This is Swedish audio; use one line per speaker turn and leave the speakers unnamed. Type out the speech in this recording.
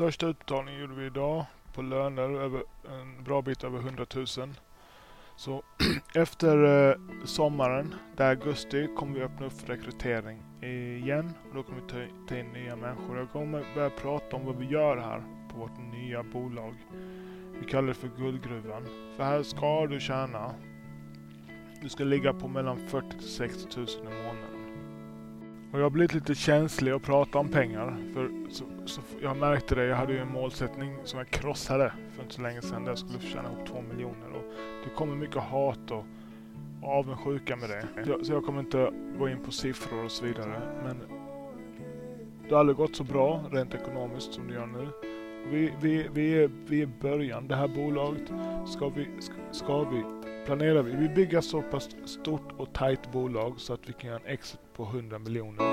Största utbetalningen gjorde vi idag på löner över en bra bit över 100 000. Så efter eh, sommaren, där augusti, kommer vi öppna upp för rekrytering igen. Och då kommer vi ta, ta in nya människor. Jag kommer börja prata om vad vi gör här på vårt nya bolag. Vi kallar det för Guldgruvan. För här ska du tjäna. Du ska ligga på mellan 40 till 60 000 i månaden. Och jag har blivit lite känslig att prata om pengar. För så, så jag märkte det, jag hade ju en målsättning som jag krossade för inte så länge sedan där jag skulle tjäna ihop två miljoner. Och det kommer mycket hat och avundsjuka med det. Så, så jag kommer inte gå in på siffror och så vidare. Men det har aldrig gått så bra rent ekonomiskt som det gör nu. Vi, vi, vi, är, vi är i början. Det här bolaget ska vi, ska, ska vi planerar vi. Vi bygger så pass stort och tajt bolag så att vi kan göra en exit på 100 miljoner.